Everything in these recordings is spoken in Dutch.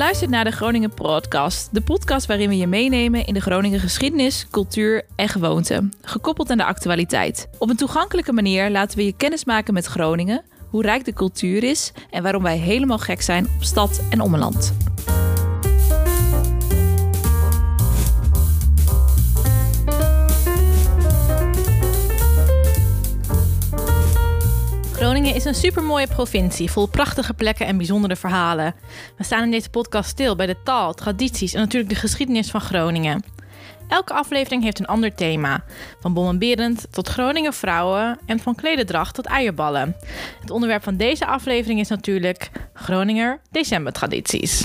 Je luistert naar de Groningen Podcast, de podcast waarin we je meenemen in de Groningen geschiedenis, cultuur en gewoonten, gekoppeld aan de actualiteit. Op een toegankelijke manier laten we je kennis maken met Groningen, hoe rijk de cultuur is en waarom wij helemaal gek zijn op stad en ommeland. Groningen is een supermooie provincie, vol prachtige plekken en bijzondere verhalen. We staan in deze podcast stil bij de taal, tradities en natuurlijk de geschiedenis van Groningen. Elke aflevering heeft een ander thema. Van bommenberend tot Groningen vrouwen en van klededracht tot eierballen. Het onderwerp van deze aflevering is natuurlijk Groninger decembertradities.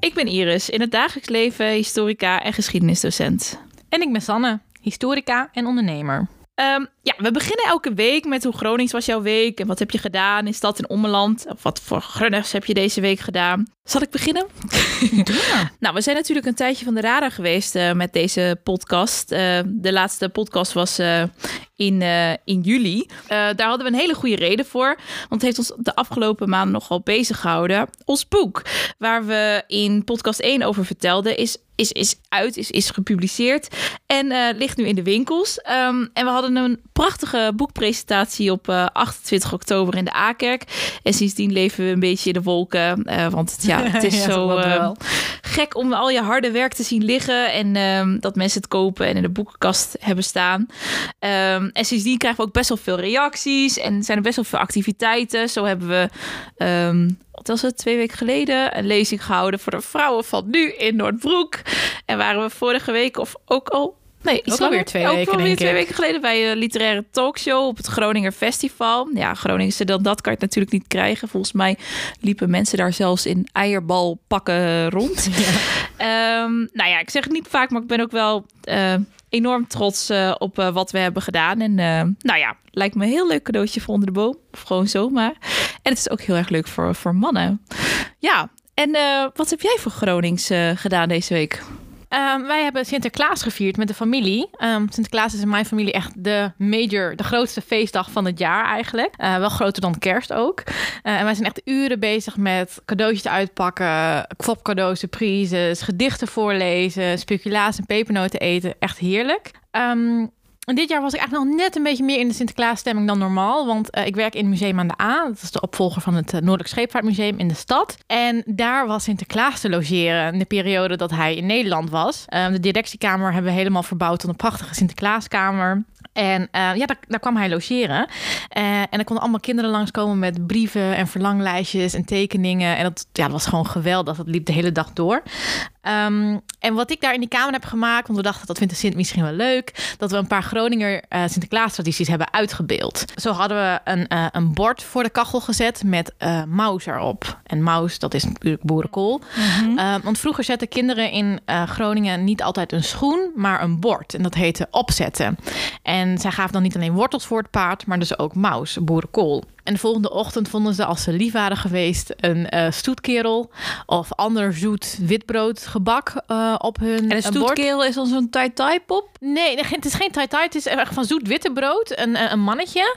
Ik ben Iris, in het dagelijks leven historica en geschiedenisdocent. En ik ben Sanne, historica en ondernemer. Ehm, ja, we beginnen elke week met hoe Gronings was jouw week en wat heb je gedaan in stad en ommeland. Of wat voor grunners heb je deze week gedaan? Zal ik beginnen? Ja. nou, we zijn natuurlijk een tijdje van de radar geweest eh, met deze podcast. Eh, de laatste podcast was eh, in, in juli. Daar hadden we een hele goede reden voor. Want het heeft ons de afgelopen maanden nogal bezig gehouden. Ons boek, waar we in podcast 1 over vertelden, is, is, is uit, is, is gepubliceerd. En eh, ligt nu in de winkels. Ehm, en we hadden een prachtige boekpresentatie op eh, 28 oktober in de A-kerk. En sindsdien leven we een beetje in de wolken. eh, want het, ja, het is Ja, zo eh, wel. gek om al je harde werk te zien liggen. En ehm, dat mensen het kopen en in de boekenkast hebben staan. Ehm, en sindsdien krijgen we ook best wel veel reacties. En zijn er best wel veel activiteiten. Zo hebben we, ehm, wat was het, twee weken geleden... een lezing gehouden voor de vrouwen van nu in Noordbroek. En waren we vorige week of ook al... Nee, iets Ook alweer langer. twee ook weken, alweer denk twee weken geleden bij een literaire talkshow op het Groninger Festival. Ja, Groningse dan dat kan je natuurlijk niet krijgen. Volgens mij liepen mensen daar zelfs in eierbalpakken rond. Ehm, nou ja, ik zeg het niet vaak, maar ik ben ook wel eh, enorm trots eh, op eh, wat we hebben gedaan. En eh, nou ja, lijkt me een heel leuk cadeautje voor onder de boom. Of gewoon zomaar. En het is ook heel erg leuk voor, voor mannen. Ja, en wat heb jij voor Gronings gedaan deze week? Ehm, wij hebben Sinterklaas gevierd met de familie. Ehm, Sinterklaas is in mijn familie echt de major, de grootste feestdag van het jaar eigenlijk. Eh, wel groter dan kerst ook. Eh, en wij zijn echt uren bezig met cadeautjes uitpakken, kwopcadeaus, surprises, gedichten voorlezen, speculaas en pepernoten eten. Echt heerlijk. Ehm, en dit jaar was ik eigenlijk nog net een beetje meer in de Sinterklaasstemming dan normaal. Want eh, ik werk in het Museum aan de A. Dat is de opvolger van het eh, Noordelijk Scheepvaartmuseum in de stad. En daar was Sinterklaas te logeren in de periode dat hij in Nederland was. Eh, de directiekamer hebben we helemaal verbouwd tot een prachtige Sinterklaaskamer. En eh, ja, daar, kwam hij logeren. En er konden allemaal kinderen langskomen met brieven en verlanglijstjes en tekeningen. En dat, ja, dat was gewoon geweldig. Dat liep de hele dag door. Ehm, en wat ik daar in die kamer heb gemaakt, want we dachten dat vindt de Sint misschien wel leuk, dat we een paar Groninger eh Sinterklaas tradities hebben uitgebeeld. Zo hadden we een, eh, een bord voor de kachel gezet met eh maus erop. En maus, dat is natuurlijk boerenkool. Eh, want vroeger zetten kinderen in Groningen niet altijd een schoen, maar een bord. En dat heette opzetten. En zij gaven dan niet alleen wortels voor het paard, maar dus ook maus, boerenkool. En de volgende ochtend vonden ze, als ze lief waren geweest, een eh, stoetkerel of ander zoet witbrood gebak eh, op hun En een eh, stoetkerel is dan zo'n tai-tai pop? Nee, het is geen tai-tai. Het is echt van zoet witte brood. Een, een mannetje.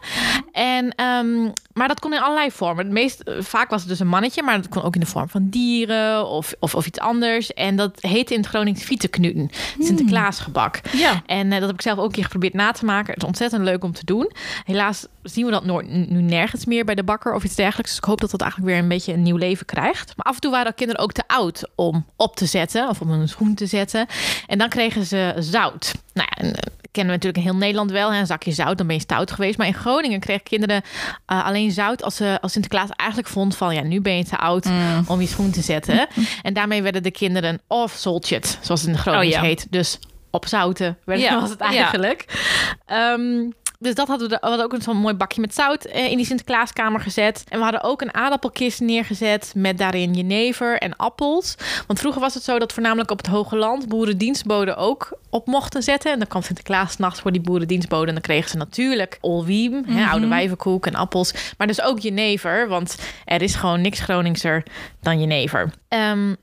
En, ehm, maar dat kon in allerlei vormen. Het meest, vaak was het dus een mannetje. Maar dat kon ook in de vorm van dieren of, of, of iets anders. En dat heette in het Gronings Vieteknuten. Sinterklaasgebak. Ja. En dat heb ik zelf ook een keer geprobeerd na te maken. Het is ontzettend leuk om te doen. Helaas zien we dat noor- nu nergens meer bij de bakker of iets dergelijks. Dus ik hoop dat dat eigenlijk weer een beetje een nieuw leven krijgt. Maar af en toe waren kinderen ook te oud om op te zetten of om een schoen te zetten. En dan kregen ze zout. Nou ja, en, eh, kennen we natuurlijk in heel Nederland wel. Hè? Een zakje zout, dan ben je stout geweest. Maar in Groningen kregen kinderen eh, alleen zout als, ze als Sinterklaas eigenlijk vond van... ja, nu ben je te oud om je schoen te zetten. en daarmee werden de kinderen of soltjet, zoals het in de Gronings Oh ja. heet. Dus opzouten werd, Ja, was het ja. eigenlijk. Dus dat hadden we, we hadden ook een zo'n mooi bakje met zout eh, in die Sinterklaaskamer gezet. En we hadden ook een aardappelkist neergezet met daarin jenever en appels. Want vroeger was het zo dat voornamelijk op het Hoge Land boerendienstboden ook op mochten zetten. En dan kwam Sinterklaas nachts voor die boerendienstboden. En dan kregen ze natuurlijk olwiem, hè, oude wijvenkoek en appels. Maar dus ook jenever, want er is gewoon niks Groningser dan jenever. Ehm,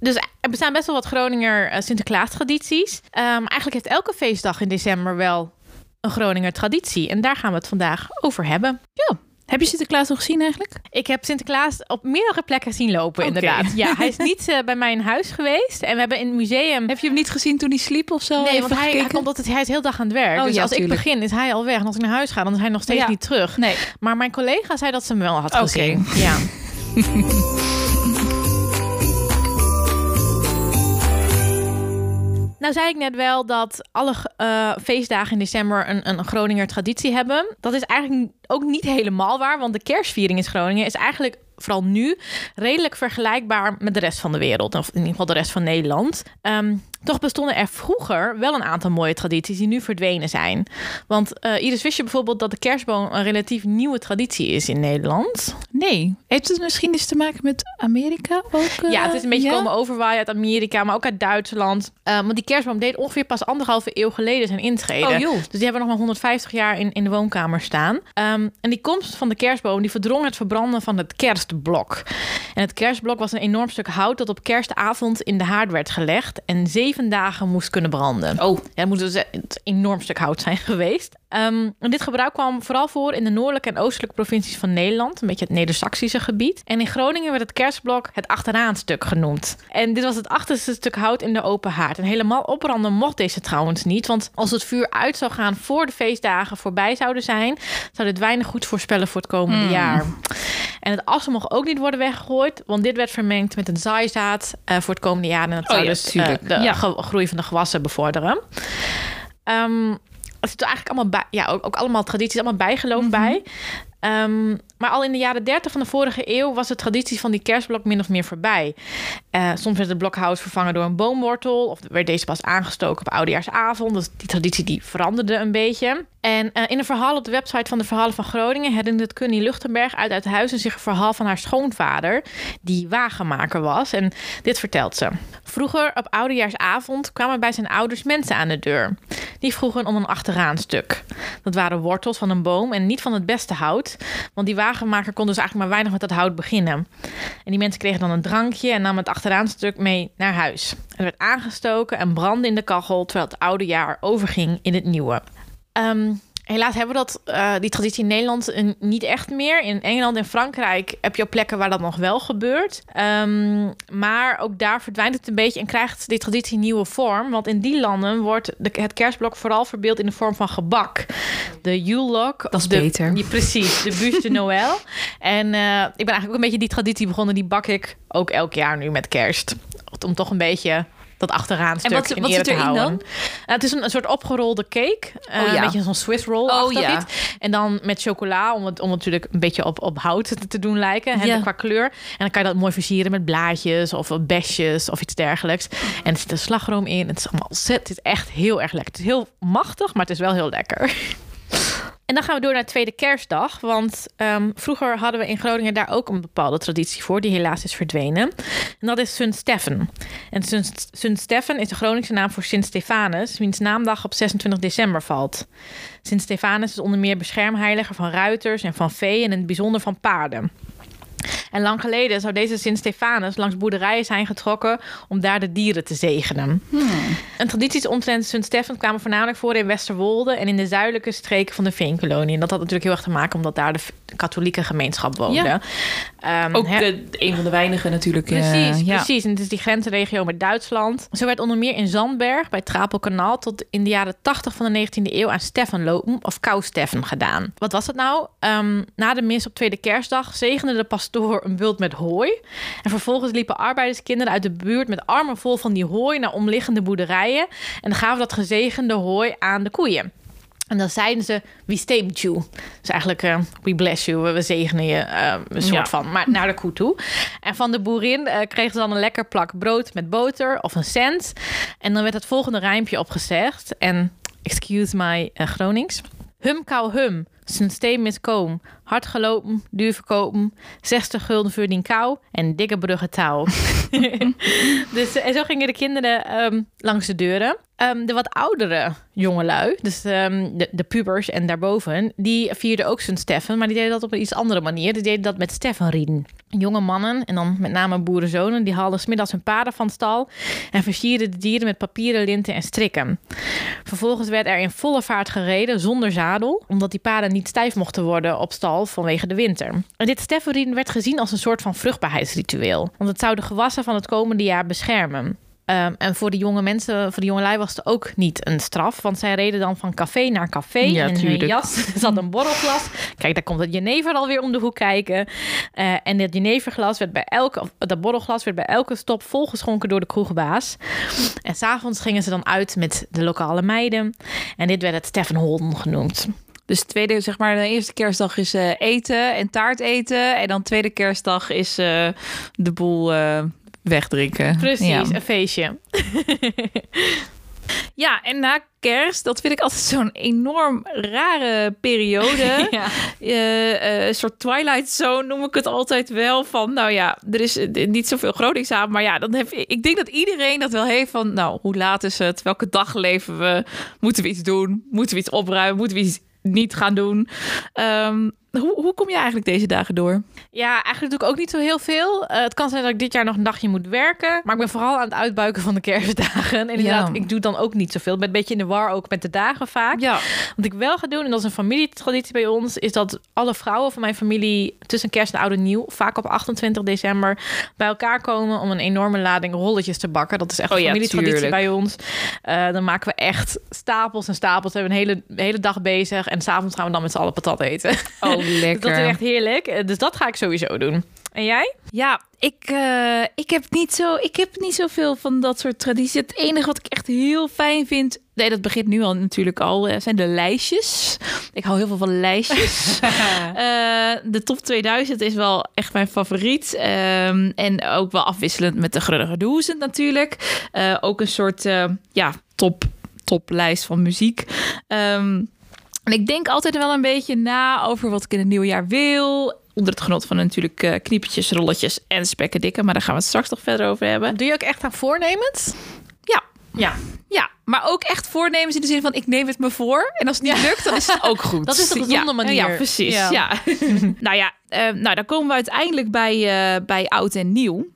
dus er bestaan best wel wat Groninger eh, Sinterklaas-tradities. Ehm, eigenlijk heeft elke feestdag in december wel een Groninger traditie. En daar gaan we het vandaag over hebben. Ja, Heb je Sinterklaas nog gezien eigenlijk? Ik heb Sinterklaas op meerdere plekken zien lopen, inderdaad. Ja, hij is niet eh, bij mij in huis geweest. En we hebben in het museum... Heb je hem niet gezien toen hij sliep of zo? Nee, Even want hij, hij komt altijd, hij is heel dag aan het werk. Oh, dus ja, als tuurlijk. ik begin, is hij al weg. En als ik naar huis ga, dan is hij nog steeds Ja. niet terug. Nee. Maar mijn collega zei dat ze hem wel had Oké. gezien. Ja. Nou zei ik net wel dat alle eh, feestdagen in december een, een Groninger traditie hebben. Dat is eigenlijk ook niet helemaal waar, want de kerstviering in Groningen is eigenlijk vooral nu redelijk vergelijkbaar met de rest van de wereld. Of in ieder geval de rest van Nederland. Ehm, toch bestonden er vroeger wel een aantal mooie tradities die nu verdwenen zijn. Want eh, Iris, wist je bijvoorbeeld dat de kerstboom een relatief nieuwe traditie is in Nederland? Nee. Heeft het misschien iets te maken met Amerika ook? eh, Ja, het is een beetje ja? komen overwaaien uit Amerika, maar ook uit Duitsland. Eh, want die kerstboom deed ongeveer pas anderhalve eeuw geleden zijn intreden. Oh, joh. Dus die hebben nog maar 150 jaar in, in de woonkamer staan. Ehm, en die komst van de kerstboom die verdrong het verbranden van het kerstblok. En het kerstblok was een enorm stuk hout dat op kerstavond in de haard werd gelegd en zeven dagen moest kunnen branden. Oh, Ja, het moet dus een enorm stuk hout zijn geweest. Ehm, en dit gebruik kwam vooral voor in de noordelijke en oostelijke provincies van Nederland. Een beetje het Neder-Saxische gebied. En in Groningen werd het kerstblok het achteraanstuk genoemd. En dit was het achterste stuk hout in de open haard. En helemaal opbranden mocht deze trouwens niet. Want als het vuur uit zou gaan voor de feestdagen voorbij zouden zijn... zou dit weinig goed voorspellen voor het komende Hmm. jaar. En het assen mocht ook niet worden weggegooid. Want dit werd vermengd met een zaaizaad eh, voor het komende jaar. En dat Oh zou ja, dus eh, de Ja. groei van de gewassen bevorderen. Ehm er zit eigenlijk allemaal bij, ja, ook, ook allemaal tradities, allemaal bijgeloof Mhm. bij. Ehm, maar al in de jaren 30 van de vorige eeuw was de traditie van die kerstblok min of meer voorbij. Eh, soms werd het blokhout vervangen door een boomwortel, of werd deze pas aangestoken op oudejaarsavond. Dus die traditie die veranderde een beetje. En eh, in een verhaal op de website van de Verhalen van Groningen herinnert Kunny Luchtenberg uit uit huizen zich een verhaal van haar schoonvader, die wagenmaker was. En dit vertelt ze. Vroeger op oudejaarsavond kwamen bij zijn ouders mensen aan de deur. Die vroegen om een achteraanstuk. Dat waren wortels van een boom en niet van het beste hout. Want die wagenmaker kon dus eigenlijk maar weinig met dat hout beginnen. En die mensen kregen dan een drankje en namen het achteraanstuk mee naar huis. Er werd aangestoken en brandde in de kachel terwijl het oude jaar overging in het nieuwe. Ehm, helaas hebben we dat, eh, die traditie in Nederland eh, niet echt meer. In Engeland en Frankrijk heb je ook plekken waar dat nog wel gebeurt. Ehm, maar ook daar verdwijnt het een beetje en krijgt die traditie een nieuwe vorm. Want in die landen wordt de, het kerstblok vooral verbeeld in de vorm van gebak. De Yule log. Dat is de, beter. die- precies, de bûche de Noël. En eh, ik ben eigenlijk ook een beetje die traditie begonnen. Die bak ik ook elk jaar nu met kerst. Om toch een beetje dat achteraan stuk En wat- in wat zit te erin houden. dan? Nou, het is een, een soort opgerolde cake. Eh, Oh ja. Een beetje zo'n Swiss roll Oh ja. iets. En dan met chocola, om het, om het natuurlijk een beetje op, op hout te, te doen lijken. hè, Ja. qua kleur. En dan kan je dat mooi versieren met blaadjes of besjes of iets dergelijks. En er zit een slagroom in. Het is allemaal ontzettend. Het is echt heel erg lekker. Het is heel machtig, maar het is wel heel lekker. En dan gaan we door naar tweede kerstdag. Want ehm, vroeger hadden we in Groningen daar ook een bepaalde traditie voor, die helaas is verdwenen. En dat is Sint Steffen. En Sint Steffen is de Groningse naam voor Sint Stefanus, wiens naamdag op 26 december valt. Sint Stefanus is onder meer beschermheiliger van ruiters en van vee en in het bijzonder van paarden. En lang geleden zou deze Sint Stefanus langs boerderijen zijn getrokken om daar de dieren te zegenen. En tradities omtrent Sint Stefan kwamen voornamelijk voor in Westerwolde en in de zuidelijke streken van de Veenkolonie. En dat had natuurlijk heel erg te maken omdat daar de katholieke gemeenschap woonde. Ja. Ehm, Ook de, een van de weinigen natuurlijk. eh, Precies, ja. precies. En het is die grensregio met Duitsland. Zo werd onder meer in Zandberg bij Trapelkanaal tot in de jaren 80 van de 19e eeuw aan Steffen lopen of Kousteffen gedaan. Wat was dat nou? Ehm, na de mis op tweede kerstdag zegende de pastoor een bult met hooi. En vervolgens liepen arbeiderskinderen uit de buurt met armen vol van die hooi naar omliggende boerderijen. En gaven dat gezegende hooi aan de koeien. En dan zeiden ze, we steamed you. Dus eigenlijk, eh, we bless you, we- zegenen je, eh, een soort Ja. van, maar naar de koe toe. En van de boerin eh, kregen ze dan een lekker plak brood met boter of een cent. En dan werd het volgende rijmpje opgezegd. En, excuse my Gronings. Hum kou hum, zijn steen is koom. Hard gelopen, duur verkopen. 60 gulden voor die kou en dikke bruggen touw. dus, eh, en zo gingen de kinderen ehm, langs de deuren. Ehm, de wat oudere jongelui, dus ehm, de, de pubers en daarboven, die vierden ook zijn Steffen, maar die deden dat op een iets andere manier. Die deden dat met Steffenrieden. Jonge mannen, en dan met name boerenzonen, die haalden smiddags hun paarden van stal en versierden de dieren met papieren linten en strikken. Vervolgens werd er in volle vaart gereden zonder zadel, omdat die paarden niet stijf mochten worden op stal vanwege de winter. En dit Steffenrieden werd gezien als een soort van vruchtbaarheidsritueel, want het zou de gewassen van het komende jaar beschermen. Um, en voor de jonge mensen, voor de jongelui was het ook niet een straf. Want zij reden dan van café naar café. Ja, in tuurlijk. hun jas zat een borrelglas. Kijk, daar komt het jenever alweer om de hoek kijken. Uh, en dat jeneverglas werd bij elke, dat borrelglas werd bij elke stop volgeschonken door de kroegbaas. En s'avonds gingen ze dan uit met de lokale meiden. En dit werd het Steffenholden genoemd. Dus tweede, zeg maar, de eerste kerstdag is uh, eten en taart eten. En dan tweede kerstdag is uh, de boel uh, wegdrinken. Precies, ja. een feestje. ja, en na kerst, dat vind ik altijd zo'n enorm rare periode. ja. uh, een soort Twilight Zone noem ik het altijd wel. Van, nou ja, er is niet zoveel Gronings aan. Maar ja, dan heb, ik denk dat iedereen dat wel heeft van... nou, hoe laat is het? Welke dag leven we? Moeten we iets doen? Moeten we iets opruimen? Moeten we iets niet gaan doen? Um, hoe, hoe kom je eigenlijk deze dagen door? Ja, eigenlijk doe ik ook niet zo heel veel. Uh, het kan zijn dat ik dit jaar nog een dagje moet werken. Maar ik ben vooral aan het uitbuiken van de kerstdagen. En inderdaad, ja. ik doe dan ook niet zoveel. Ik ben een beetje in de war ook met de dagen vaak. Ja. Wat ik wel ga doen, en dat is een familietraditie bij ons... is dat alle vrouwen van mijn familie tussen kerst en oud en nieuw... vaak op 28 december bij elkaar komen... om een enorme lading rolletjes te bakken. Dat is echt oh, een familietraditie bij ons. Uh, dan maken we echt stapels en stapels. We hebben een hele, hele dag bezig. En s'avonds gaan we dan met z'n allen patat eten. Oh, lekker. Dat is echt heerlijk. Dus dat ga ik sowieso doen. En jij? Ja, ik, uh, ik, heb niet zo, ik heb niet zoveel van dat soort tradities. Het enige wat ik echt heel fijn vind... Nee, dat begint nu al natuurlijk al. zijn de lijstjes. Ik hou heel veel van lijstjes. uh, de top 2000 is wel echt mijn favoriet. Um, en ook wel afwisselend met de Grunige Doezen natuurlijk. Uh, ook een soort ja, top, toplijst van muziek. Um, en ik denk altijd wel een beetje na over wat ik in het nieuwe jaar wil. Onder het genot van natuurlijk uh, kniepetjes, rolletjes en spekken dikke. Maar daar gaan we het straks nog verder over hebben. Doe je ook echt aan voornemens? Ja. Ja. Ja, maar ook echt voornemens in de zin van ik neem het me voor. En als het niet lukt, dan is het ook goed. Dat is een gezonde ja, manier. Ja, precies. Ja. ja. nou ja, uh, nou, dan komen we uiteindelijk bij, uh, bij oud en nieuw.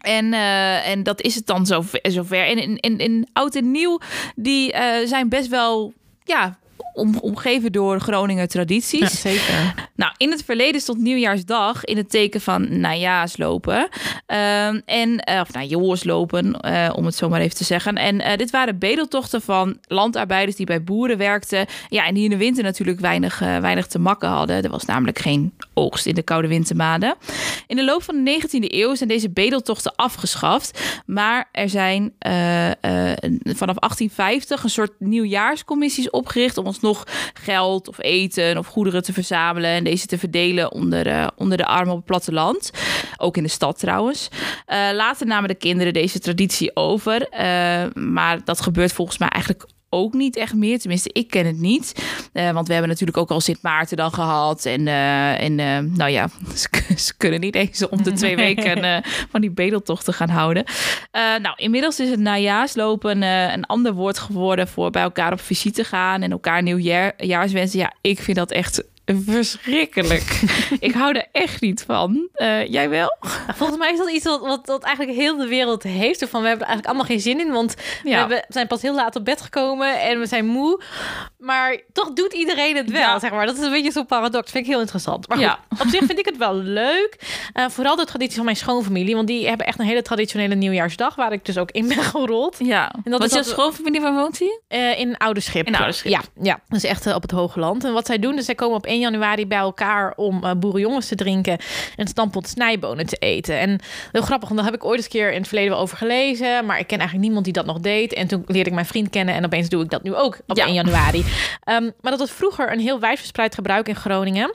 En, uh, en dat is het dan zover. zover. En in, in, in oud en nieuw, die zijn best wel... Ja, om, omgeven door Groninger tradities. Ja, zeker. Nou, in het verleden stond Nieuwjaarsdag in het teken van najaarslopen. Uh, en, uh, of joorslopen, uh, om het zo maar even te zeggen. En uh, dit waren bedeltochten van landarbeiders die bij boeren werkten. Ja, en die in de winter natuurlijk weinig, weinig te makken hadden. Er was namelijk geen oogst in de koude wintermaanden. In de loop van de 19e eeuw zijn deze bedeltochten afgeschaft. Maar er zijn vanaf 1850 een soort nieuwjaarscommissies opgericht om ons nog geld of eten of goederen te verzamelen en deze te verdelen onder, uh, onder de armen op het platteland. Ook in de stad trouwens. Uh, later namen de kinderen deze traditie over. Uh, maar dat gebeurt volgens mij eigenlijk ook niet echt meer. Tenminste, ik ken het niet. Uh, want we hebben natuurlijk ook al Sint Maarten dan gehad. En, uh, en uh, nou ja, ze, ze, kunnen niet eens om de twee weken van die bedeltochten gaan houden. nou, inmiddels is het najaarslopen een ander woord geworden voor bij elkaar op visite gaan en elkaar nieuwjaarswensen. Ja, ik vind dat echt verschrikkelijk. ik hou er echt niet van. Uh, jij wel? Volgens mij is dat iets wat, wat, wat, eigenlijk heel de wereld heeft. Van we hebben er eigenlijk allemaal geen zin in. Want ja. we hebben, zijn pas heel laat op bed gekomen en we zijn moe. Maar toch doet iedereen het wel, ja. zeg maar. Dat is een beetje zo'n paradox. Vind ik heel interessant. Maar goed, ja. op zich vind ik het wel leuk. Uh, vooral de traditie van mijn schoonfamilie. Want die hebben echt een hele traditionele nieuwjaarsdag. Waar ik dus ook in ben gerold. Ja. En dat wat is jouw schoonfamilie van woont hier? Uh, in Oude Schip. In Oude Schip. Ja, ja. Dus echt op het hoge land. En wat zij doen, dus zij komen op 1 januari bij elkaar om uh, boerenjongens te drinken en stampot snijbonen te eten. En heel grappig, want daar heb ik ooit eens een keer in het verleden wel over gelezen, maar ik ken eigenlijk niemand die dat nog deed. En toen leerde ik mijn vriend kennen en opeens doe ik dat nu ook op ja. 1 januari. Um, maar dat was vroeger een heel wijdverspreid gebruik in Groningen.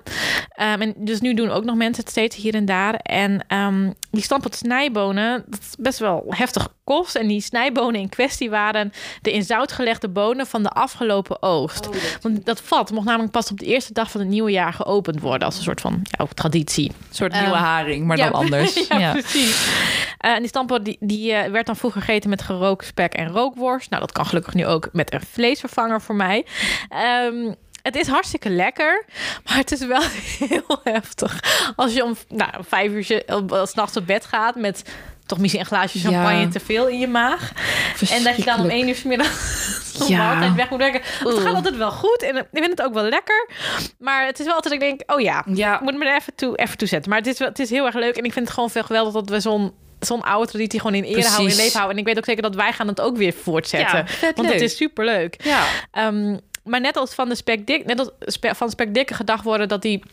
Um, en dus nu doen ook nog mensen het steeds hier en daar. En um, die stampot snijbonen, dat is best wel heftig kost. En die snijbonen in kwestie waren de in zout gelegde bonen van de afgelopen oogst. Oh, Want dat vat mocht namelijk pas op de eerste dag van het nieuwe jaar geopend worden als een soort van ja, ook traditie. Een soort nieuwe Ehm, haring, maar ja, dan anders. ja, precies. Eh, en die stamppot die, die eh, werd dan vroeger gegeten met gerookt spek en rookworst. Nou, dat kan gelukkig nu ook met een vleesvervanger voor mij. Ehm, het is hartstikke lekker, maar het is wel heel heftig. Als je om nou, vijf uur eh, 's nachts op bed gaat met toch misschien een glaasje Ja. champagne te veel in je maag. En dat je dan om één uur 's middags zo'n Ja. maaltijd weg moet werken. Het gaat altijd wel goed en ik vind het ook wel lekker. Maar het is wel altijd ik denk, oh ja, Ja, ik moet me er even toe, even toe zetten. Maar het is, wel, het is heel erg leuk. En ik vind het gewoon veel geweldig dat we zo'n zo'n oude traditie gewoon in ere Precies. houden, in leven houden. En ik weet ook zeker dat wij gaan het ook weer voortzetten. Ja, want het is super leuk. ja. maar net als van de spekdik, net als spe- van spekdikke gedacht worden dat die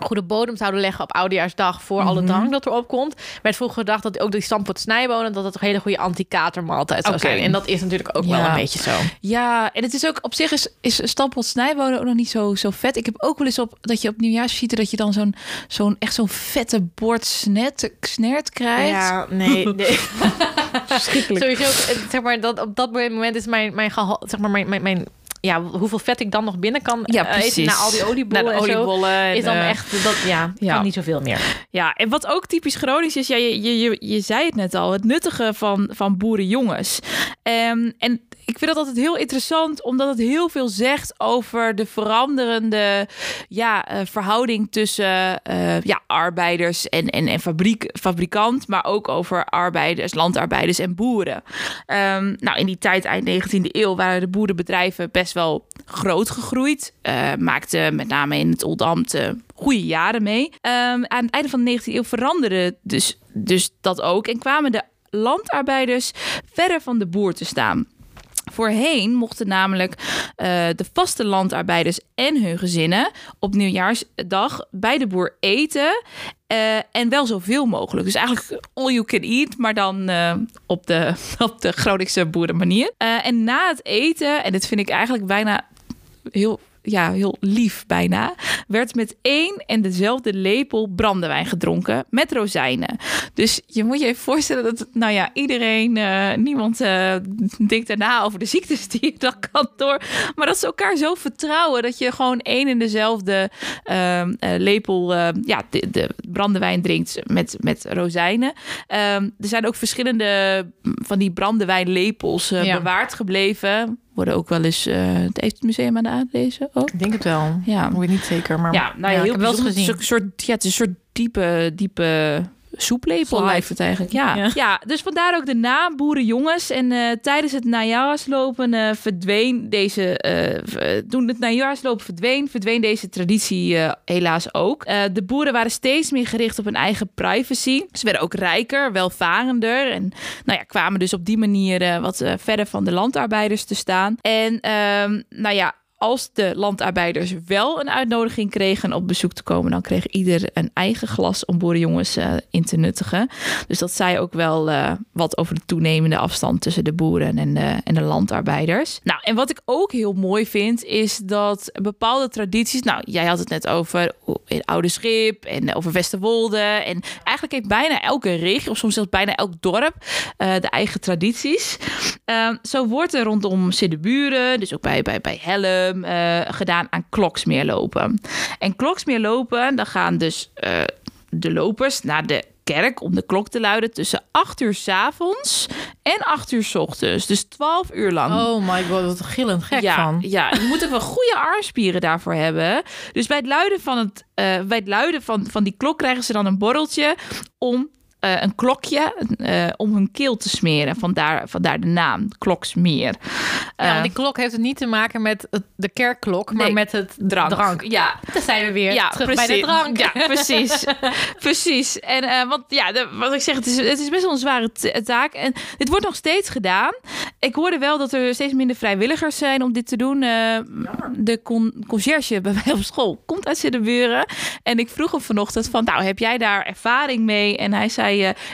goede bodem zouden leggen op oudejaarsdag voor alle Mhm. drank dat erop komt. Werd vroeger gedacht dat ook die stampot snijbonen dat het een hele goede anti-katermaaltijd zou zijn. En dat is natuurlijk ook Ja. wel een beetje zo. Ja, en het is ook op zich is, is stampot snijwonen ook nog niet zo, zo vet. Ik heb ook wel eens op dat je op nieuwjaarsvisite dat je dan zo'n zo'n echt zo'n vette bord snet, snert krijgt. Ja, nee. nee. Sowieso, eh, zeg maar, dat, op dat moment is mijn, mijn, zeg maar, mijn, mijn, mijn, ja, hoeveel vet ik dan nog binnen kan Ja, eh, eten precies. na al die oliebollen de en zo, en, is dan eh, echt, dat, ja, ja. kan niet zoveel meer. Ja, en wat ook typisch Gronings is, ja, je, je, je, je zei het net al, het nuttige van, van boerenjongens. Ehm, en ik vind dat altijd heel interessant, omdat het heel veel zegt over de veranderende ja, eh, verhouding tussen eh, ja, arbeiders en, en, en fabriek, fabrikant, maar ook over arbeiders, landarbeiders en boeren. Ehm, nou, in die tijd, eind 19e eeuw, waren de boerenbedrijven best wel groot gegroeid. Eh maakten met name in het Oldambt goede jaren mee. Ehm, aan het einde van de 19e eeuw veranderde dus, dus dat ook en kwamen de landarbeiders verder van de boer te staan. Voorheen mochten namelijk eh, de vaste landarbeiders en hun gezinnen op nieuwjaarsdag bij de boer eten. eh, en wel zoveel mogelijk. Dus eigenlijk all you can eat, maar dan eh, op, de, op de Groningse boerenmanier. En na het eten, en dit vind ik eigenlijk bijna heel, ja, heel lief bijna, werd met één en dezelfde lepel brandewijn gedronken met rozijnen. Dus je moet je even voorstellen dat, nou ja, iedereen, eh, niemand eh, denkt daarna over de ziektes die je dan kan door. Maar dat ze elkaar zo vertrouwen dat je gewoon één en dezelfde ehm, eh, lepel, ja, de, de brandewijn drinkt met, met rozijnen. Ehm, er zijn ook verschillende van die brandewijnlepels Ja. bewaard gebleven. Worden ook wel eens, eh het heeft het museum aan de aanlezen ook. Ik denk het wel. Ja. Ik weet niet zeker, maar Ja, nou ja, ik heb wel eens gezien. Het is een soort, ja, het is een soort diepe, diepe soeplepel lijkt het eigenlijk. Ja. Ja. Ja. dus vandaar ook de naam Boerenjongens. En eh, tijdens het najaarslopen eh, verdween deze... v- toen het najaarslopen verdween, verdween deze traditie helaas ook. De boeren waren steeds meer gericht op hun eigen privacy. Ze werden ook rijker, welvarender. En nou ja, kwamen dus op die manier wat verder van de landarbeiders te staan. En ehm, nou ja, als de landarbeiders wel een uitnodiging kregen op bezoek te komen, dan kreeg ieder een eigen glas om boerenjongens eh, in te nuttigen. Dus dat zei ook wel eh, wat over de toenemende afstand tussen de boeren en de, en de landarbeiders. Nou, en wat ik ook heel mooi vind, is dat bepaalde tradities. Nou, jij had het net over het Oude Schip en over Westerwolde. En eigenlijk heeft bijna elke regio, of soms zelfs bijna elk dorp, eh, de eigen tradities. Ehm, zo wordt er rondom Siddeburen, dus ook bij, bij, bij Helm, eh, gedaan aan kloksmeerlopen. En kloksmeerlopen, dan gaan dus eh, de lopers naar de kerk om de klok te luiden tussen 8 uur 's avonds en 8 uur 's ochtends. Dus 12 uur lang. Oh my god, wat gillend gek ja, van. Ja, je moet ook wel goede armspieren daarvoor hebben. Dus bij het luiden van, het, eh, bij het luiden van, van die klok krijgen ze dan een borreltje om eh, een klokje eh, om hun keel te smeren. Vandaar, vandaar de naam, kloksmeer. Ja, Eh, want die klok heeft het niet te maken met de kerkklok, maar Nee, met het drank. drank. Ja, Daar zijn we weer ja, terug precies. bij de drank. Ja, precies. precies. En want ja, de, wat ik zeg, het is, het is best wel een zware taak. En dit wordt nog steeds gedaan. Ik hoorde wel dat er steeds minder vrijwilligers zijn om dit te doen. De con conciërge bij mij op school komt uit Siddeburen. En ik vroeg hem vanochtend van, nou, heb jij daar ervaring mee? En hij zei,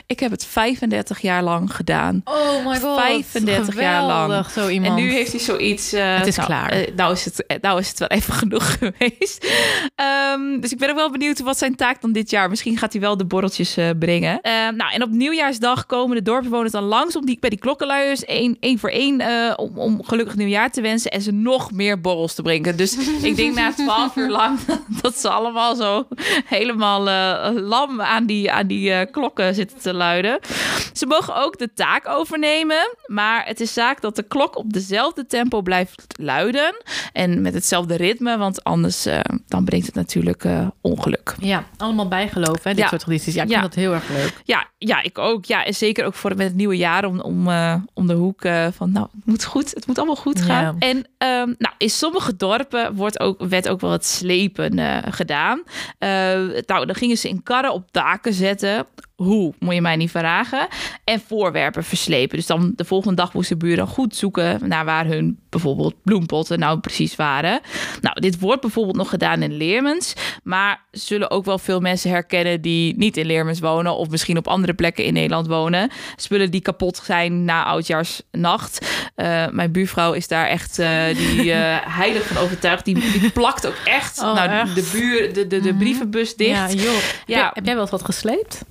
ik heb het 35 jaar lang gedaan. Oh my god. 35 jaar lang. Geweldig, Zo iemand. En nu heeft hij zoiets. eh, Het is nou, klaar. eh, nou, is het, eh, nou is het wel even genoeg geweest. Ehm, dus ik ben ook wel benieuwd wat zijn taak dan dit jaar. Misschien gaat hij wel de borreltjes brengen. Eh, nou, en op nieuwjaarsdag komen de dorpsbewoners dan langs om die, bij die klokkenluiers één, één voor één om, om gelukkig nieuwjaar te wensen en ze nog meer borrels te brengen. Dus ik denk na 12 uur lang dat ze allemaal zo helemaal uh, lam aan die, aan die uh, klokken zitten te luiden. Ze mogen ook de taak overnemen, maar het is zaak dat de klok op dezelfde tempo blijft luiden en met hetzelfde ritme, want anders uh, dan brengt het natuurlijk ongeluk. Ja, allemaal bijgeloof, hè, dit Ja. soort tradities. Ja, ik Ja. vind dat heel erg leuk. Ja, ja, ik ook. Ja, en zeker ook voor met het nieuwe jaar om, om, eh, om de hoek eh, van, nou, het moet goed, het moet allemaal goed gaan. Ja. En ehm, nou, in sommige dorpen wordt ook, werd ook wel het slepen eh, gedaan. Eh, nou, dan gingen ze in karren op daken zetten. Hoe, moet je mij niet vragen. En voorwerpen verslepen. Dus dan de volgende dag moesten buren goed zoeken naar waar hun bijvoorbeeld bloempotten nou precies waren. Nou, dit wordt bijvoorbeeld nog gedaan in Leermens. Maar zullen ook wel veel mensen herkennen die niet in Leermens wonen. Of misschien op andere plekken in Nederland wonen. Spullen die kapot zijn na oudjaarsnacht. Eh, mijn buurvrouw is daar echt eh, die, eh, heilig van overtuigd. Die, die plakt ook echt, Oh, nou, echt? de, buur, de, de, de brievenbus dicht. Ja, joh. Ja. Heb, jij wel wat gesleept?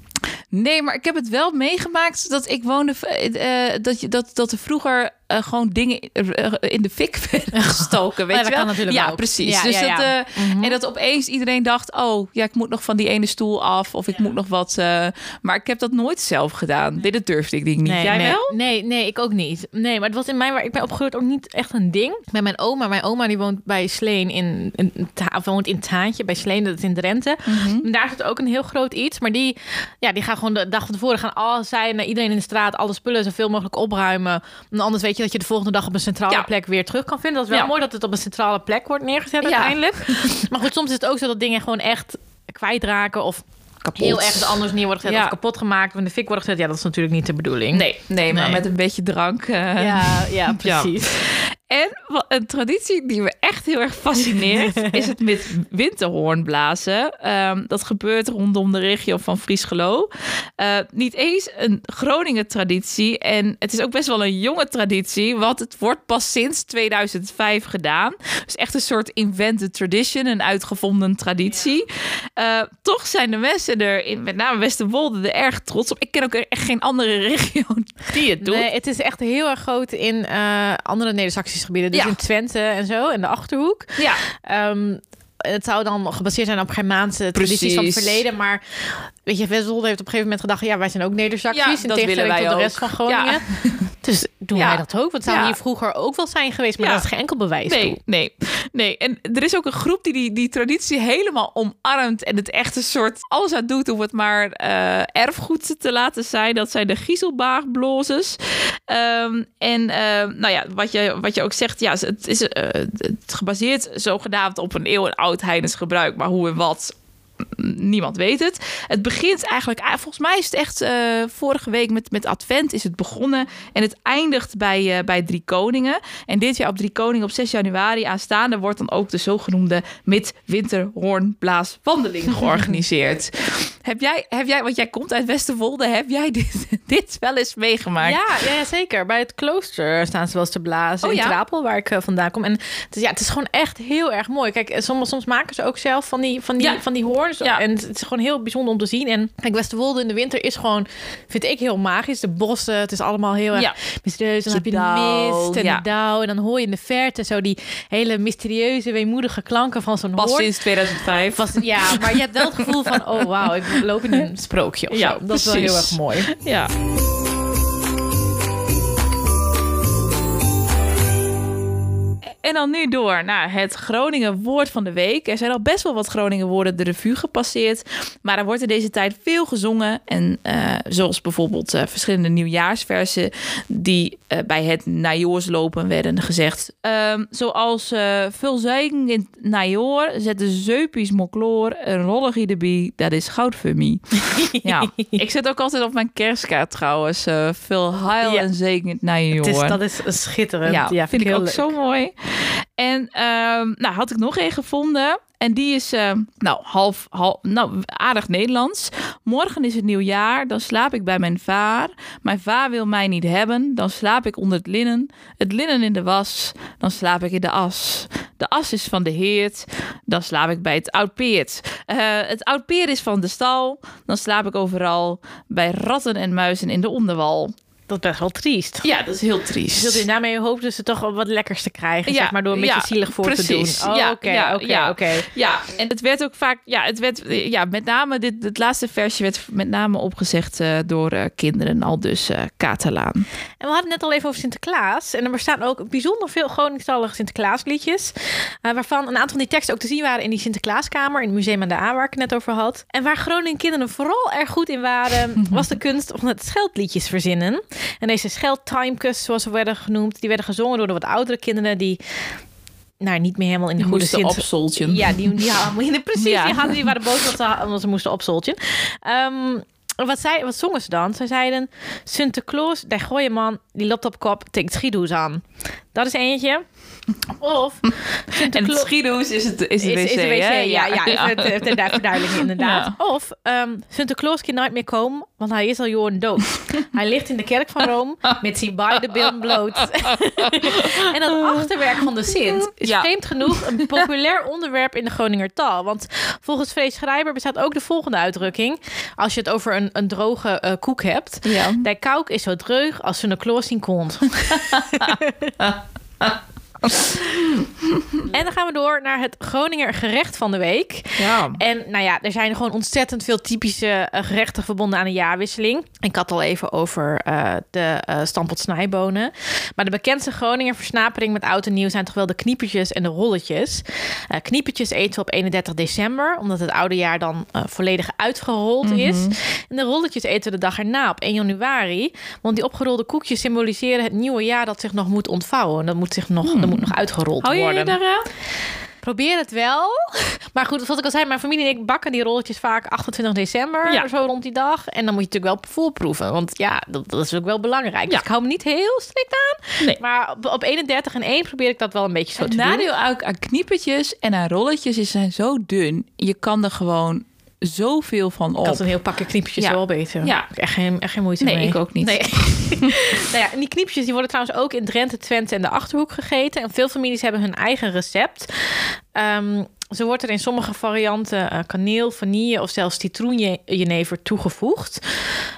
Nee, maar ik heb het wel meegemaakt dat ik woonde. eh, dat, je, dat, dat er vroeger eh, gewoon dingen eh, in de fik werden gestoken. Weet Oh ja, je dat wel? kan natuurlijk ja, ook. precies. Ja, dus ja, dat, ja. eh, Mhm. En dat opeens iedereen dacht: oh ja, ik moet nog van die ene stoel af. Of ik moet nog wat. eh, maar ik heb dat nooit zelf gedaan. Dit durfde ik denk niet. Jij nee, wel? Nee, nee, ik ook niet. Nee, maar het was in mijn waar ik ben opgegroeid ook niet echt een ding. Met mijn oma. Mijn oma die woont bij Sleen in, in woont in Taantje bij Sleen, dat is in Drenthe. Mhm. En daar zit ook een heel groot iets. Maar die, ja, die gaan gewoon de dag van tevoren gaan al zij naar iedereen in de straat alle spullen zoveel mogelijk opruimen. En anders weet je dat je de volgende dag op een centrale Ja. plek weer terug kan vinden. Dat is wel Ja. mooi dat het op een centrale plek wordt neergezet Ja. uiteindelijk. maar goed, soms is het ook zo dat dingen gewoon echt kwijtraken of Kapot. heel ergens anders neer worden gezet Ja. of kapot gemaakt of in de fik worden gezet. Ja, dat is natuurlijk niet de bedoeling. Nee, nee, maar met een beetje drank. eh, Ja, ja, precies. En een traditie die me echt heel erg fascineert, is het met winterhoorn blazen. Ehm, dat gebeurt rondom de regio van Friesgelo. Eh, niet eens een Groningen traditie. En het is ook best wel een jonge traditie, want het wordt pas sinds 2005 gedaan. Dus echt een soort invented tradition, een uitgevonden traditie. Eh, toch zijn de mensen er, in, met name Westerwolde, er erg trots op. Ik ken ook echt geen andere regio die het doet. Nee, het is echt heel erg groot in eh, andere Neder-Saxische gebieden. Dus Ja. in Twente en zo, en de Achterhoek. Ja, Ehm, het zou dan gebaseerd zijn op Germaanse tradities van het verleden. Maar weet je, Westwold heeft op een gegeven moment gedacht... ja, wij zijn ook Neder-Saxisch. Ja, in tegenstelling tot de ook. rest van Groningen. Dus doen Ja. wij dat ook. Want zou Ja. hier vroeger ook wel zijn geweest. Maar Ja. dat is geen enkel bewijs Nee, toe. nee, nee. En er is ook een groep die die, die traditie helemaal omarmt en het echt een soort alles aan doet om het maar eh, erfgoed te laten zijn. Dat zijn de Gieselbaagblozes. Ehm, en eh, nou ja, wat je, wat je ook zegt, ja, het is eh, het gebaseerd zogenaamd op een eeuwenoud heidens gebruik, maar hoe en wat niemand weet het. Het begint eigenlijk, volgens mij is het echt eh, vorige week met, met Advent is het begonnen. En het eindigt bij, eh, bij Drie Koningen. En dit jaar op Drie Koningen op 6 januari aanstaande wordt dan ook de zogenoemde Midwinterhoornblaaswandeling georganiseerd. heb, jij, heb jij, want jij komt uit Westerwolde, heb jij dit, dit wel eens meegemaakt? Ja, ja, zeker. Bij het klooster staan ze wel eens te blazen Oh, in ja? Trapel, waar ik eh, vandaan kom. En het is, ja, het is gewoon echt heel erg mooi. Kijk, soms, soms maken ze ook zelf van die, van die, Ja. van die Ja. En het is gewoon heel bijzonder om te zien. En kijk, Westerwolde in de winter is gewoon, vind ik, heel magisch. De bossen, het is allemaal heel erg Ja. mysterieus. Dan De heb je de mist en ja. de dauw. En dan hoor je in de verte zo die hele mysterieuze, weemoedige klanken van zo'n Pas sinds 2005. Was, ja, maar je hebt wel het gevoel van, oh wauw, ik loop in een sprookje of Ja, zo. Dat is wel heel erg mooi. Ja. En dan nu door naar het Groningen woord van de week. Er zijn al best wel wat Groningen woorden de revue gepasseerd. Maar er wordt in deze tijd veel gezongen. En eh, zoals bijvoorbeeld eh, verschillende nieuwjaarsversen die eh, bij het najoorslopen werden gezegd. Ehm, zoals veel zeigen in het najoor zetten zeupies mokloor een rollige erbij. Dat is goud voor mij. ja, ik zet ook altijd op mijn kerstkaart trouwens. veel heil Ja. en zegen in het najoor. Het is, dat is schitterend. Ja, Ja, vind ik ook leuk. zo mooi. En ehm, nou had ik nog een gevonden. En die is ehm, nou, half, half, nou, aardig Nederlands. Morgen is het nieuwjaar, dan slaap ik bij mijn vaar. Mijn vaar wil mij niet hebben, dan slaap ik onder het linnen. Het linnen in de was, dan slaap ik in de as. De as is van de heert, dan slaap ik bij het oud peert. Eh, het oud peer is van de stal, dan slaap ik overal. Bij ratten en muizen in de onderwal. Dat is best wel triest. Ja, dat is heel triest. Dus daarmee hoopten ze toch wel wat lekkers te krijgen, Ja, zeg maar, door een beetje ja, zielig voor precies. te doen. Oh, Ja, oké, ja, oké, ja. oké. Ja, en het werd ook vaak, ja, het werd, ja, met name dit, het laatste versje werd met name opgezegd eh, door eh, kinderen, al dus eh Catalaan. En we hadden het net al even over Sinterklaas. En er bestaan ook bijzonder veel Groningstalige Sinterklaasliedjes. waarvan een aantal van die teksten ook te zien waren in die Sinterklaaskamer. In het Museum aan de A, waar ik het net over had. En waar Groningen kinderen vooral erg goed in waren... was de kunst om het scheldliedjes verzinnen. En deze scheldtimekes, zoals ze werden genoemd... die werden gezongen door de wat oudere kinderen... die nou, niet meer helemaal in de Die goede zin... opzoltjen. Ja, die, die hadden, precies. Ja. Die, hadden, die waren boos omdat ze, omdat ze moesten opzoltjen. Ehm, wat, zei, wat zongen ze dan? Ze zeiden... Sinterklaas, de gooie man, die loopt op kop, tikt schiethoes aan. Dat is eentje. Of En het is het, is het wc, is een wc, hè? ja, ja, even ter- ter verduidelijking inderdaad. Ja. Of ehm Sinterklaas kan nooit meer komen, want hij is al jaren dood. hij ligt in de kerk van Rome met zijn beide billen bloot. en dat achterwerk van de Sint is Ja. vreemd genoeg een populair onderwerp in de Groninger taal. Want volgens Vrees Schrijber bestaat ook de volgende uitdrukking. Als je het over een, een droge eh, koek hebt. Ja. De kouk is zo dreug als Sinterklaas zien komt. en dan gaan we door naar het Groninger gerecht van de week. Ja. En nou ja, er zijn gewoon ontzettend veel typische eh, gerechten verbonden aan een jaarwisseling. Ik had al even over eh, de eh stampot snijbonen. Maar de bekendste Groninger versnapering met oud en nieuw zijn toch wel de kniepertjes en de rolletjes. Eh kniepertjes eten we op 31 december, omdat het oude jaar dan volledig uitgerold is. En de rolletjes eten we de dag erna op 1 januari. Want die opgerolde koekjes symboliseren het nieuwe jaar dat zich nog moet ontvouwen. Dat moet zich nog, dat moet nog uitgerold Hou je worden. je daaraan? Probeer het wel. Maar goed, zoals ik al zei, mijn familie en ik bakken die rolletjes vaak 28 december, Ja. zo rond die dag. En dan moet je natuurlijk wel voorproeven, want ja, dat, dat is ook wel belangrijk. Dus Ja. ik hou me niet heel strikt aan. Nee. Maar op, op 31 en 1 probeer ik dat wel een beetje zo Het te doen. nadeel ook aan kniepertjes en aan rolletjes is ze zijn zo dun. Je kan er gewoon zoveel van op. had een heel pakje kniepjes Ja. wel beter. Ja. Echt geen, echt geen moeite Nee, mee. ik ook niet. Nee. nou ja, en die kniepjes die worden trouwens ook in Drenthe, Twente en de Achterhoek gegeten. En veel families hebben hun eigen recept. Ehm, zo wordt er in sommige varianten eh, kaneel, vanille of zelfs citroenjenever toegevoegd.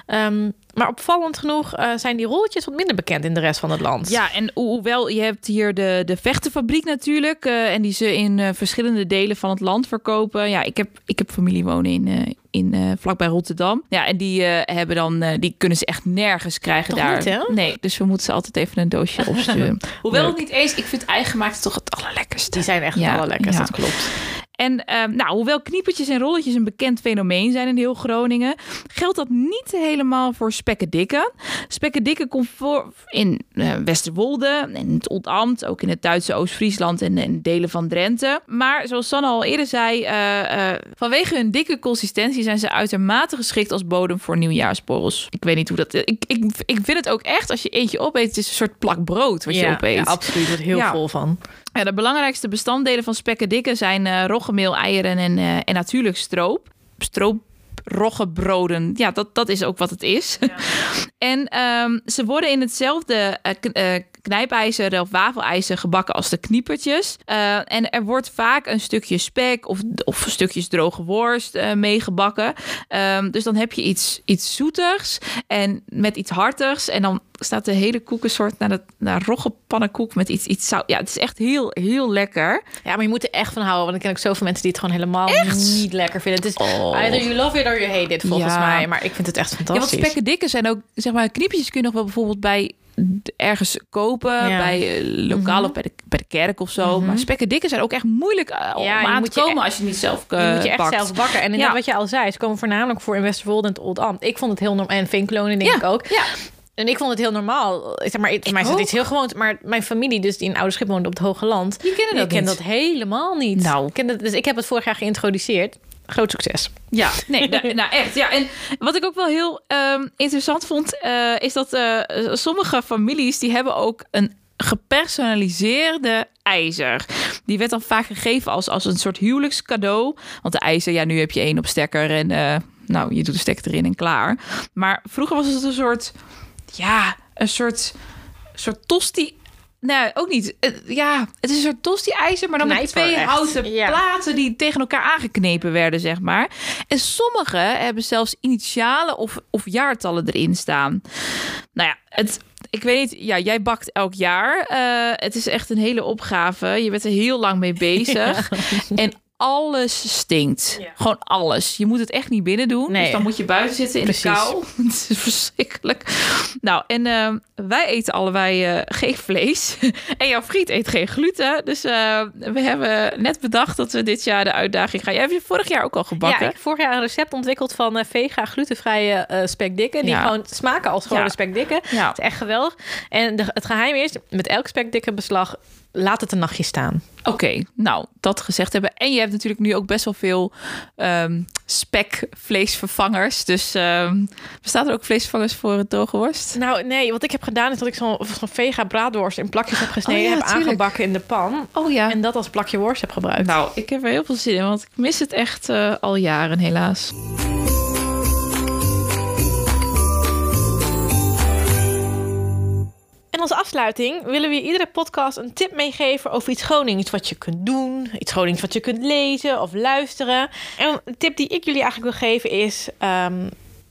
Ehm, maar opvallend genoeg eh, zijn die rolletjes wat minder bekend in de rest van het land. Ja, en ho- hoewel je hebt hier de, de vechtenfabriek natuurlijk. eh, en die ze in eh, verschillende delen van het land verkopen. Ja, ik heb, ik heb familie wonen in, in vlakbij Rotterdam. Ja, en die hebben dan, die kunnen ze echt nergens krijgen Toch daar. niet, hè? Nee, dus we moeten ze altijd even een doosje opsturen. hoewel het niet eens, ik vind eigengemaakt toch het allerlekkerste. Die zijn echt Ja, het allerlekkerst, ja. dat klopt. En ehm, nou, hoewel kniepertjes en rolletjes een bekend fenomeen zijn in heel Groningen, geldt dat niet helemaal voor spekkedikke. Spekkedikke komt voor in eh, Westerwolde en het Oldambt, ook in het Duitse Oost-Friesland en, en delen van Drenthe. Maar zoals Sanne al eerder zei, eh, eh, vanwege hun dikke consistentie zijn ze uitermate geschikt als bodem voor nieuwjaarsborrels. Ik weet niet hoe dat. Ik, ik, ik vind het ook echt, als je eentje opeet, het is een soort plak brood wat je ja, opeet. ja, absoluut. Er heel Ja. vol van. Ja, de belangrijkste bestanddelen van spek en dikke zijn eh roggemeel, eieren en, eh, en natuurlijk stroop. Stroop, roggebroden, ja, dat, dat is ook wat het is. en ehm, ze worden in hetzelfde eh, knijpijzer of wafelijzer gebakken als de kniepertjes. En er wordt vaak een stukje spek of, of stukjes droge worst eh, meegebakken. Ehm, dus dan heb je iets, iets zoetigs en met iets hartigs. En dan staat de hele koekensoort naar, de, naar roggepannenkoek met iets, iets zout. Ja, het is echt heel, heel lekker. Ja, maar je moet er echt van houden. Want ik ken ook zoveel mensen die het gewoon helemaal niet lekker vinden. Het is Oh. either you love it or you hate it, volgens Ja. mij. Maar ik vind het echt Ja, want fantastisch. spekken dikke zijn ook, zeg maar, kniepjes kun je nog wel bijvoorbeeld bij ergens kopen, Ja. bij eh, lokaal of bij de, bij de kerk of zo. Maar spekken dikke zijn ook echt moeilijk eh, om Ja, je aan moet te je komen e- als je het niet zelf je eh, moet je echt bakt. zelf bakken. En Ja. wat je al zei, ze komen voornamelijk voor in Westerwolde en het Old Ambt. Ik vond het heel normaal. En Vinklonen denk ik ook. En ik vond het heel normaal. Ik zeg maar, voor mij is het iets heel gewoond. Maar mijn familie, dus die in Oude Schip woonde op het Hoge Land, Die kennen dat kent niet. dat helemaal niet. Nou. Ik ken dat, dus ik heb het vorig jaar geïntroduceerd. Groot succes. Ja, nee, nou, nou echt. Ja, en wat ik ook wel heel ehm, interessant vond, eh, is dat eh, sommige families die hebben ook een gepersonaliseerde ijzer. Die werd dan vaak gegeven als, als een soort huwelijkscadeau. Want de ijzer, ja, nu heb je één op stekker en eh, nou, je doet de stekker erin en klaar. Maar vroeger was het een soort, ja, een soort, soort tosti nou, ook niet. Eh, Ja, het is een soort tosti-ijzer, maar dan met twee echt. houten Ja. platen die tegen elkaar aangeknepen werden, zeg maar. En sommige hebben zelfs initialen of, of jaartallen erin staan. Nou ja, het, ik weet niet, ja, jij bakt elk jaar. Eh, het is echt een hele opgave. Je bent er heel lang mee bezig. En alles stinkt. Ja. Gewoon alles. Je moet het echt niet binnen doen. Nee. Dus dan moet je buiten zitten in Precies. de kou. Het is verschrikkelijk. Nou, en eh, wij eten allebei eh, geen vlees. en jouw vriend eet geen gluten. Dus eh, we hebben net bedacht dat we dit jaar de uitdaging gaan. Jij hebt je vorig jaar ook al gebakken. Ja, ik heb vorig jaar een recept ontwikkeld van eh, vega glutenvrije spekdikken. Die Ja. gewoon smaken als gewone Ja. spekdikken. Het is echt geweldig. En de, het geheim is, met elk spekdikkenbeslag, laat het een nachtje staan. Oké, nou, dat gezegd hebben. En je hebt natuurlijk nu ook best wel veel ehm spekvleesvervangers. Dus ehm bestaat er ook vleesvervangers voor het togenworst? Nou, nee, wat ik heb gedaan is dat ik zo'n zo'n vega braadworst in plakjes heb gesneden. Oh ja, heb tuurlijk. aangebakken in de pan. Oh ja. En dat als plakje worst heb gebruikt. Nou, ik heb er heel veel zin in, want ik mis het echt eh, al jaren helaas. En als afsluiting willen we iedere podcast een tip meegeven over iets Gronings wat je kunt doen, iets Gronings wat je kunt lezen of luisteren. En een tip die ik jullie eigenlijk wil geven is. ehm,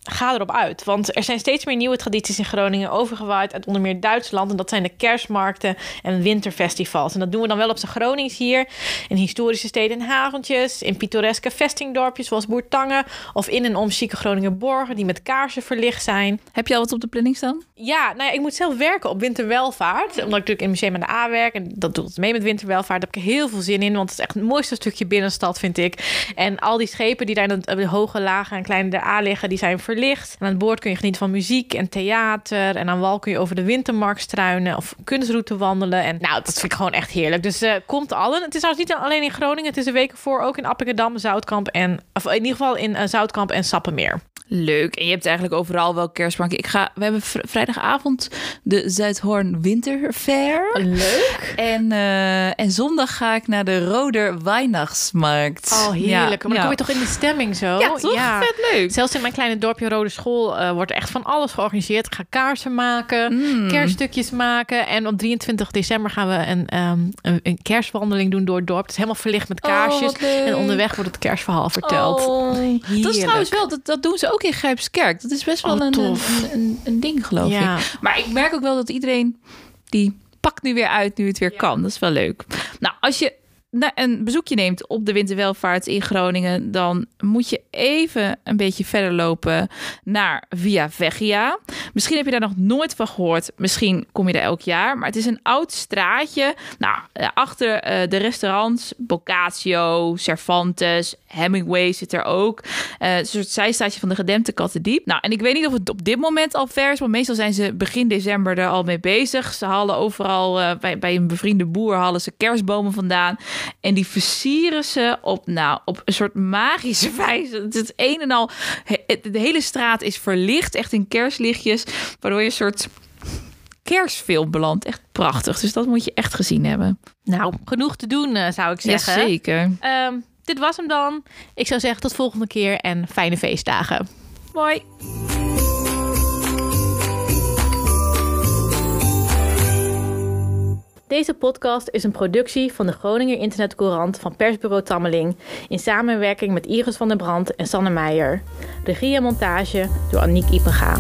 Ga erop uit, want er zijn steeds meer nieuwe tradities in Groningen overgewaaid uit onder meer Duitsland. En dat zijn de kerstmarkten en winterfestivals. En dat doen we dan wel op zijn Gronings hier, in historische steden en haventjes, in pittoreske vestingdorpjes zoals Boertangen, of in en om chique Groninger borgen die met kaarsen verlicht zijn. Heb je al wat op de planning staan? Ja, nou ja, ik moet zelf werken op winterwelvaart. Omdat ik natuurlijk in het museum aan de A werk. En dat doet het mee met winterwelvaart. Daar heb ik heel veel zin in. Want het is echt het mooiste stukje binnenstad, vind ik. En al die schepen die daar in de, de hoge lagen en kleine de A liggen, die zijn verlicht. En aan het boord kun je genieten van muziek en theater. En aan wal kun je over de wintermarkt struinen of kunstroute wandelen. En nou, dat vind ik gewoon echt heerlijk. Dus eh, komt allen. Het is trouwens niet alleen in Groningen. Het is de weken voor ook in Appingedam, Zoutkamp en... Of in ieder geval in eh, Zoutkamp en Sappemeer. Leuk. En je hebt eigenlijk overal wel kerstmarkt. Ik ga, we hebben vr- vrijdagavond de Zuidhoorn Winterfair. Leuk. En, eh, en zondag ga ik naar de Roder Weihnachtsmarkt. Oh, heerlijk. Ja, maar dan ja. kom je toch in de stemming zo? Ja, toch? Vet leuk. Zelfs in mijn kleine dorpje Rode School eh, wordt er echt van alles georganiseerd. Ik ga kaarsen maken, Mm. kerststukjes maken. En op 23 december gaan we een, ehm, een, een kerstwandeling doen door het dorp. Het is helemaal verlicht met Oh, kaarsjes. en onderweg wordt het kerstverhaal verteld. Oh, dat is trouwens wel, dat, dat doen ze ook in Grijpskerk. Dat is best wel Oh, een, een, een, een ding, geloof Ja. ik. Maar ik merk ook wel dat iedereen die pakt nu weer uit nu het weer kan. Dat is wel leuk. Nou, als je een bezoekje neemt op de winterwelvaart in Groningen, dan moet je even een beetje verder lopen naar Via Vegia. Misschien heb je daar nog nooit van gehoord. Misschien kom je daar elk jaar. Maar het is een oud straatje. Nou, eh, achter eh, de restaurants Boccaccio, Cervantes, Hemingway zit er ook. Eh, een soort zijstaatje van de gedempte Kattendiep. Nou, en ik weet niet of het op dit moment al ver is, maar meestal zijn ze begin december er al mee bezig. Ze halen overal bij, bij een bevriende boer halen ze kerstbomen vandaan. En die versieren ze op, nou, op een soort magische wijze. Het is het een en al. De hele straat is verlicht, echt in kerstlichtjes, waardoor je een soort kerstfilm belandt. Echt prachtig. Dus dat moet je echt gezien hebben. Nou, genoeg te doen eh, zou ik zeggen. Jazeker. Ehm, dit was hem dan. Ik zou zeggen tot volgende keer en fijne feestdagen. Mooi. Deze podcast is een productie van de Groninger Internetcourant van persbureau Tammeling in samenwerking met Iris van der Brand en Sanne Meijer. Regie en montage door Aniek Ipenga.